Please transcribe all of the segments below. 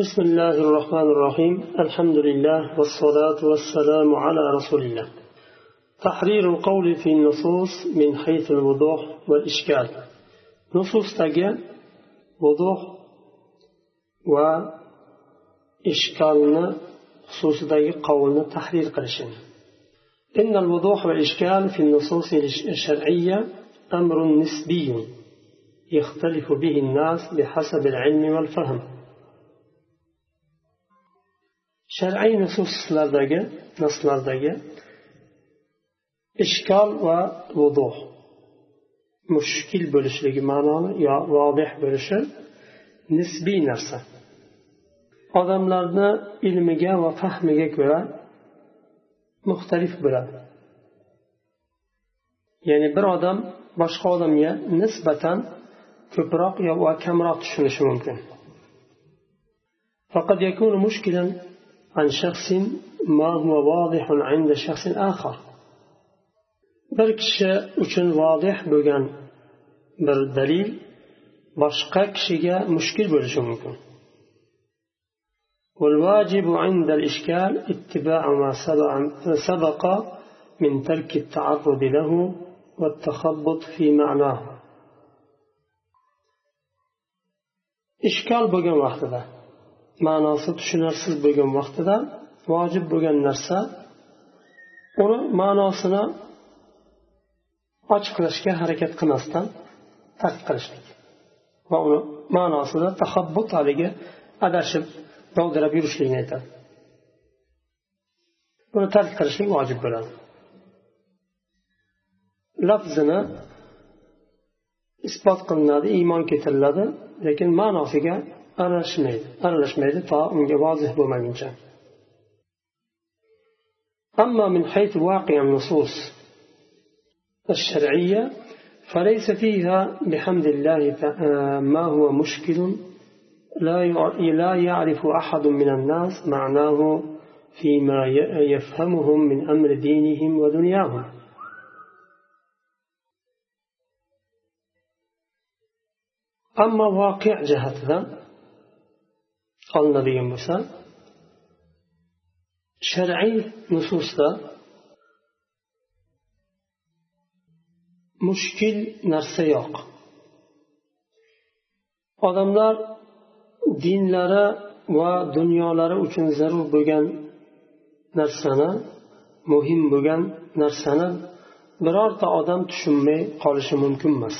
بسم الله الرحمن الرحيم الحمد لله والصلاة والسلام على رسول الله تحرير القول في النصوص من حيث الوضوح والإشكال نصوص تجي وضوح وإشكالنا خصوصا قولنا تحرير قرشنا إن الوضوح والإشكال في النصوص الشرعية أمر نسبي يختلف به الناس بحسب العلم والفهم shar'iy nususlardagi naslardagi ishkol va vuduh mushkil bo'lishligi ma'noni yo vodih bo'lishi nisbiy narsa odamlarni ilmiga va fahmiga ko'ra muxtalif bo'ladi ya'ni bir odam boshqa odamga nisbatan ko'proq va kamroq tushunishi mumkin فقد يكون مشكلا عن شخص ما هو واضح عند شخص آخر. bir kishi uchun vodih bo'lgan bir dalil boshqa kishiga mushkil bo'lishi والواجب عند الإشكال اتباع ما سبق من ترك التعرض له والتخبط في معناه. إشكال bo'lgan vaqtida ma'nosi tushunarsiz bo'lgan vaqtida vojib bo'lgan narsa uni ma'nosini ochiqlashga harakat qilmasdan tark qilishlik va uni ma'nosida tahabbut haligi adashib dovdirab yurishlikni aytadi. Buni tark qilishlik vojib bo'ladi. Lafzini isbot qilinadi iymon keltiriladi lekin ma'nosiga aralashmaydi aralashmaydi to unga vozih bo'lmaguncha. أما من حيث واقع النصوص الشرعية فليس فيها بحمد الله ما هو مشكل لا يعرف أحد من الناس معناه فيما يفهمهم من أمر دينهم ودنياهم أما واقع جهتنا olinadigan bo'lsa shar'iy nususda mushkil narsa yo'q. Odamlar dinlari va dunyolari uchun zarur bo'lgan narsani muhim bo'lgan narsani birorta odam tushunmay qolishi mumkin emas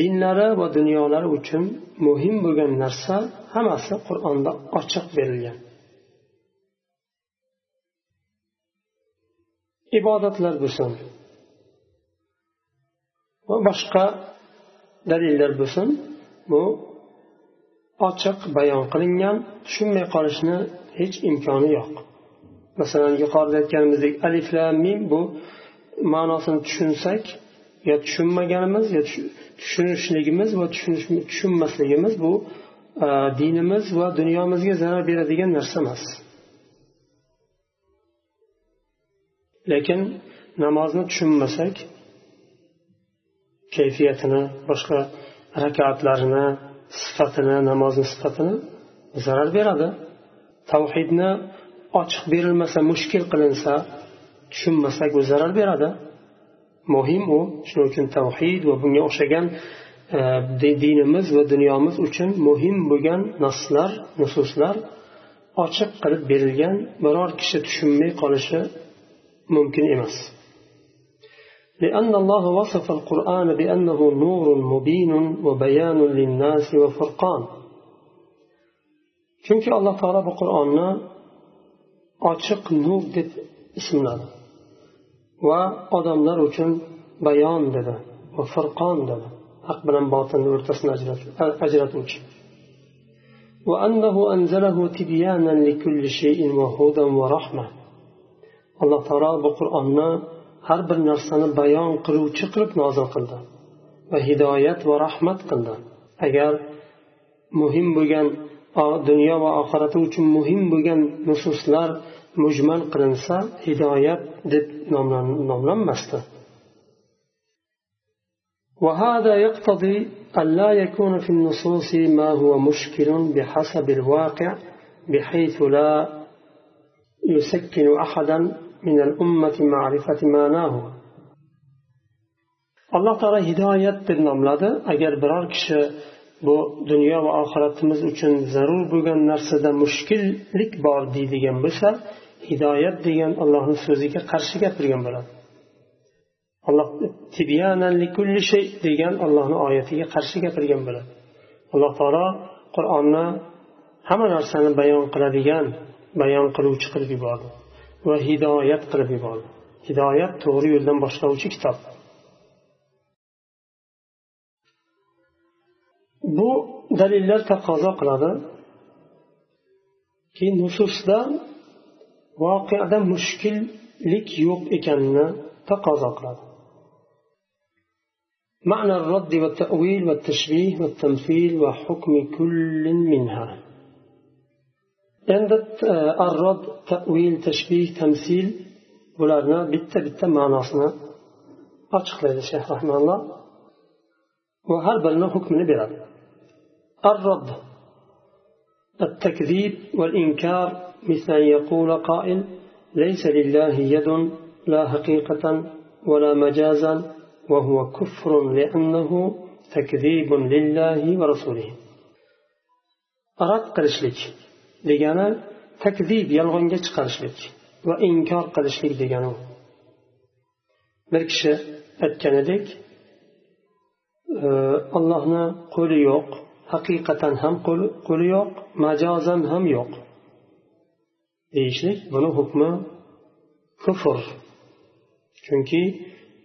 dinlari va dunyolari uchun muhim bo'lgan narsa hammasi qur'onda ochiq berilgan. Ibodatlar bo'lsin. Va boshqa dalillar bo'lsin bu ochiq bayon qilingan tushunmay qolishni hech imkoni yo'q. Masalan yuqorida aytganimizdek alif lam mim bu ma'nosini tushunsak yo tushunmaganimiz yo tushunishligimiz va tushunmasligimiz bu e, dinimiz va dunyomizga zarar beradigan narsa emas. Lekin namozni tushunmasak kayfiyatini boshqa rakatlarini sifatini namozni sifatini zarar beradi. Tavhidni ochiq berilmasa mushkil qilinsa tushunmasak u zarar beradi. muhim u shuning uchun tavhid va bunga o'xshagan dinimiz va dunyomiz uchun muhim bo'lgan naslar nususlar ochiq qilib berilgan biror kishi tushunmay qolishi mumkin emas لأن الله وصف القرآن بأنه نور مبين وبيان للناس وفرقان chunki alloh taolo bu qur'onni ochiq nur deb ismladi va odamlar uchun bayon dedi va furqon dedi haq bilan botinni o'rtasini ajratuvchi وأنه أنزله تبيانا لكل شيء وهدى ورحمة alloh taolo bu qur'onni har bir narsani bayon qiluvchi qilib nozil qildi va hidoyat va rahmat qildi agar muhim bo'lgan dunyo va oxirati uchun muhim bo'lgan nususlar mujmal qilinsa hidoyat deb nomlanmasdi. وهذا يقتضي أن لا يكون في النصوص ما هو مشكل بحسب الواقع بحيث لا يسكن أحدا من الأمة معرفة ما ناهو الله ترى هداية بالنملة أجر أجل كش بو دنيا وآخرة مزوشن ضرور بغن نرسد مشكل لك بار دي ديگن hidoyat degan allohni so'ziga qarshi gapirgan bo'ladi. Alloh degan allohni oyatiga qarshi gapirgan bo'ladi. Alloh taolo qur'onni hamma narsani bayon qiladigan bayon qiluvchi qilib yubordi va hidoyat qilib yubordi. Hidoyat to'g'ri yo'ldan boshlovchi kitob. Bu dalillar taqozo qiladiki nususda voqeada mushkillik yo'q ekanini taqozo qiladi معنى الرد والتأويل والتشبيه والتمثيل وحكم كل منها عند الرد تأويل تشبيه تمثيل بلارنا بيتا بيتا معناصنا أشخ ليلة الشيخ رحمه الله وهل بلنا حكم نبرا الرد التكذيب والإنكار مثل أن يقول قائل ليس لله يد لا حقيقة ولا مجازا وهو كفر لأنه تكذيب لله ورسوله. أراد قرشلك لجانا تكذيب يلغنجج قرشلك وإنكار قرشلك لجانا بركشة أتكندك اللهنا آه، قل يوق حقيقة هم قول يوق مجازا هم يوق. deyishlik buni hukmi kufr chunki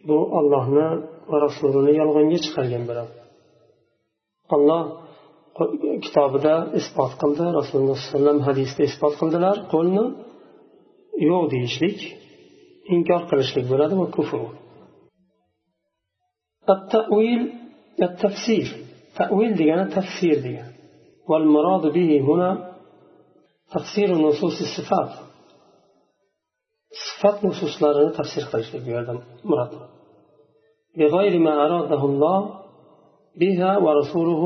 bu ollohni va rasulini yolg'onga chiqargan bo'ladi olloh kitobida isbot qildi rasululloh sallallohu alayhi vasallam hadisda isbot qildilar qo'lni yo'q deyishlik inkor qilishlik bo'ladi va kufr التأويل التفسير تأويل ديانا تفسير ديانا والمراد به هنا تفسير نصوص الصفات. صفات نصوص لنا تفسير قليش مراد. بغير ما أراده الله بها ورسوله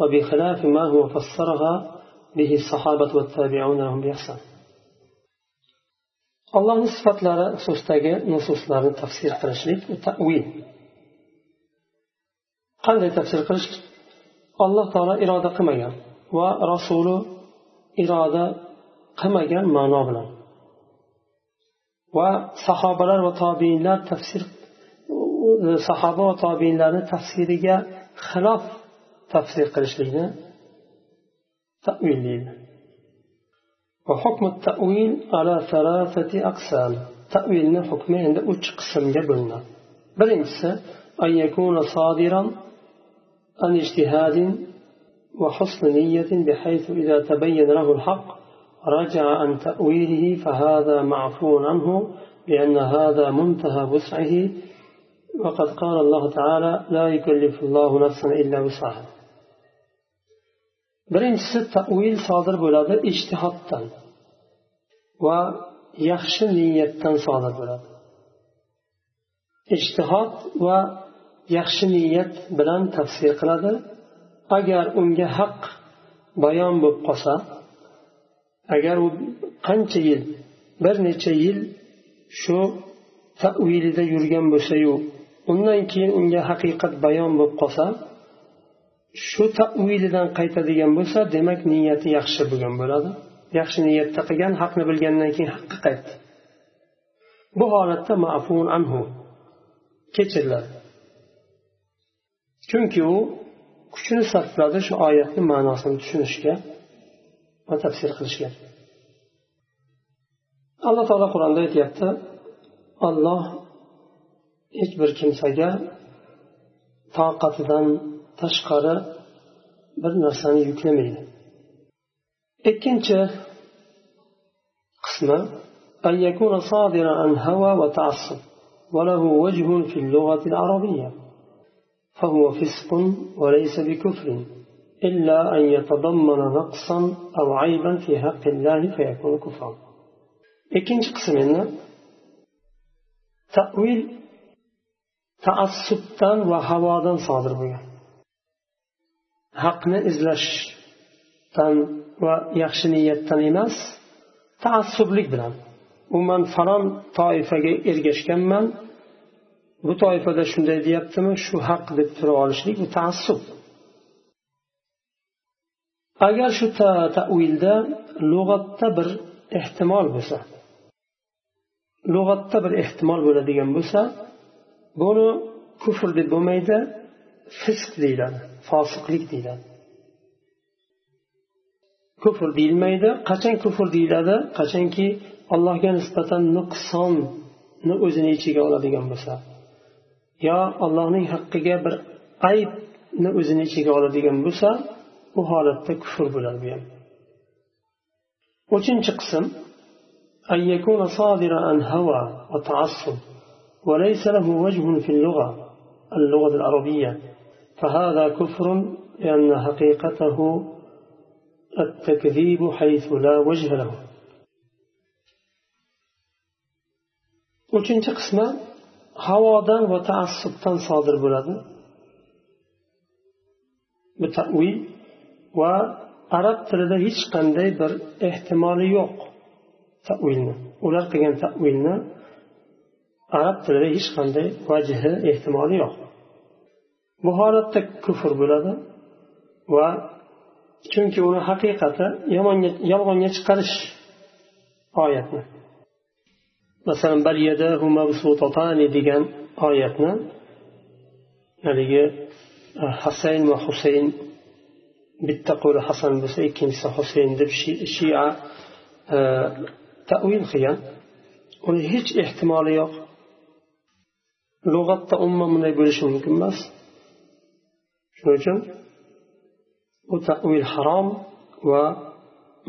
وبخلاف ما هو فسرها به الصحابة والتابعون لهم بإحسان. Allohni sifatlari xususidagi nususlarni tafsir qilishlik tavil. Qanday tafsir qilish alloh taolo iroda qilmagan va rasuli iroda qilmagan ma'no bilan va sahobalar va tobiinlar tafsir sahoba va tobiinlarni tafsiriga xilof tafsir qilishlikni tavil deydi وحكم التأويل على ثلاثة أقسام تأويل حكم عند أوش قسم جبلنا برنس أن يكون صادرا عن اجتهاد وحسن نية بحيث إذا تبين له الحق رجع عن تأويله فهذا معفو عنه لأن هذا منتهى وسعه وقد قال الله تعالى لا يكلف الله نفسا إلا وسعها birinchisi tavil sodir bo'ladi ijtihoddan va yaxshi niyatdan sodir bo'ladi ijtihod va yaxshi niyat bilan tafsir qiladi agar unga haq bayon bo'lib qolsa agar u qancha yil bir necha yil shu tavilida yurgan bo'lsayu undan keyin unga haqiqat bayon bo'lib qolsa shu tavilidan qaytadigan bo'lsa demak niyati yaxshi bo'lgan bo'ladi. Yaxshi niyatda qilgan haqni bilgandan keyin haqqa qaytdi bu holatda mafun anhu kechiriladi chunki u kuchini sarfladi shu oyatni ma'nosini tushunishga va tafsir qilishga alloh taolo qur'onda aytyapti olloh hech bir kimsaga toqatidan tashqari bir narsani yuklamaydi ikkinchi qismi أن يكون صادرا عن هوى وتعصب وله وجه في اللغة العربية فهو فسق وليس بكفر إلا أن يتضمن نقصا أو عيبا في حق الله فيكون كفرا ikkinchi qismini tavil taassubdan va havodan sodir bo'lgan haqni izlashdan va yaxshi niyatdan emas taassublik bilan umuman falon toifaga ergashganman bu toifada shunday deyaptimi? Shu haq deb turib olishlik bu taassub agar shu tavilda lug'atda bir ehtimol bo'lsa lug'atda bir ehtimol bo'ladigan bo'lsa buni kufr deb bo'lmaydi fisq deyiladi fosiqlik deyiladi. Kufr deyilmaydi qachon kufr deyiladi? Qachonki allohga nisbatan nuqsonni o'zini ichiga oladigan bo'lsa. Yo allohning haqqiga bir aybni o'zini ichiga oladigan bo'lsa bu holatda kufr bo'ladi bu ham uchinchi qism أن يكون صادرا عن هوى وتعصب وليس له وجه في اللغة اللغة العربية فهذا كفر لأن حقيقته التكذيب حيث لا وجه له uchinchi qismi havodan va taassubdan sodir bo'ladi. Bu tavil va arab tilida hech qanday bir ehtimoli yo'q tavilni ular qilgan tavilni arab tilida hech qanday vajhi ehtimoli yo'q. Bu holatda kufr bo'ladi va chunki uni haqiqati yolg'onga chiqarish oyatni masalan bal yadahu mabsutatani degan oyatni haligi e, hasayn va husayn bitta qo'li hasan bo'lsa ikkinchisi husayn deb shia e, tavil qilgan. Uni hech ehtimoli yo'q. Lug'atda umuman bunday bo'lishi mumkin emas. Shuning uchun bu tavil harom va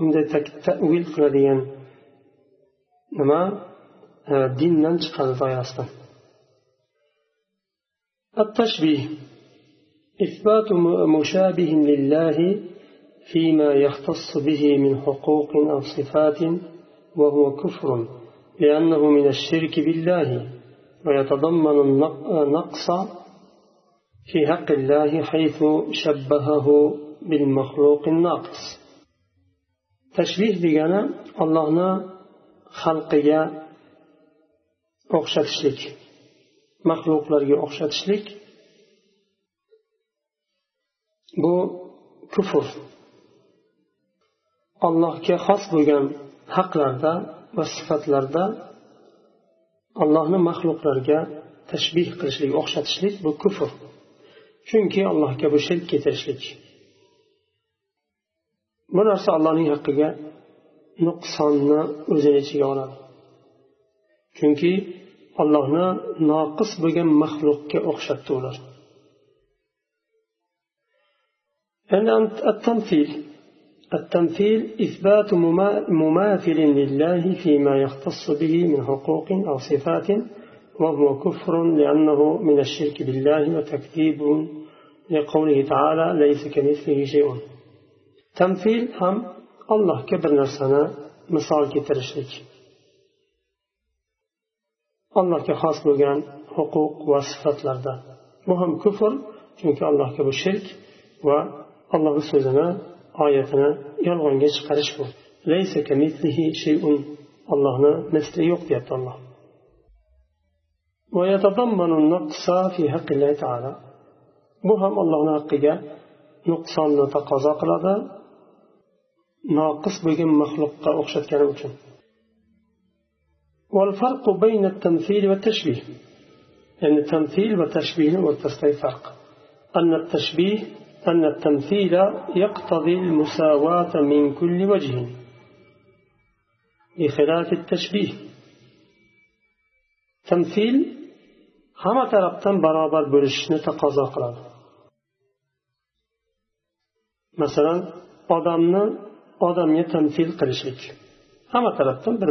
unday tavil qiladigan nima? Dindan chiqadi doirasidan التشبيه إثبات مشابه لله فيما يختص به من حقوق أو صفات وهو كفر لأنه من الشرك بالله ويتضمن النقص في حق الله حيث شبهه بالمخلوق الناقص تشبيه بجانا الله خلقيا o'xshatishlik maxluqlarga o'xshatishlik bu kufr. Allohga xos bo'lgan haqlarda va sifatlarda allohni maxluqlarga tashbih qilishlik o'xshatishlik bu kufr. Chunki allohga bu shirk keltirishlik. Bu narsa allohning haqqiga nuqsonni o'zini ichiga oladi. Chunki allohni noqis bo'lgan maxluqqa o'xshatdi ular. التمثيل التمثيل إثبات مماثل لله فيما يختص به من حقوق أو صفات وهو كفر لأنه من الشرك بالله وتكذيب لقوله تعالى ليس كمثله شيء تمثيل هم الله كبر نفسنا مثال كترشرك allohga xos bo'lgan huquq va sifatlarda. Bu ham kufr chunki allohga bu shirk va allohni so'zini oyatini yolg'onga chiqarish bu. Allohni misli yo'q deyapti alloh. Bu ham allohni haqqiga nuqsonni taqozo qiladi noqis bo'lgan maxluqqa o'xshatgani uchun. والفرق بين التمثيل والتشبيه. يعني التمثيل والتشبيه والتسليم فرق. أن التشبيه أن التمثيل يقتضي المساواة من كل وجه بخلاف التشبيه. تمثيل hamma tarafdan barobar bo'lishishni taqozo qiladi masalan odamni odamga tamsil qilishlik hamma tarafdan bir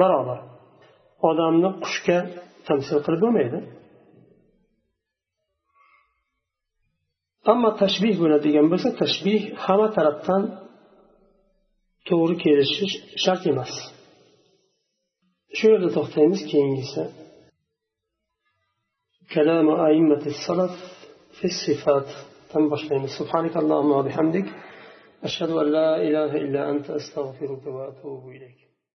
barobar odamni qushga tamsil qilib bo'lmaydi ammo tashbih bo'ladigan bo'lsa tashbih hamma tarafdan to'g'ri kelishi shart emas shu yerda to'xtaymiz keyingisi كلام أئمة السلف في الصفات تنبشرين سبحانك اللهم وبحمدك أشهد أن لا إله إلا أنت أستغفرك وأتوب إليك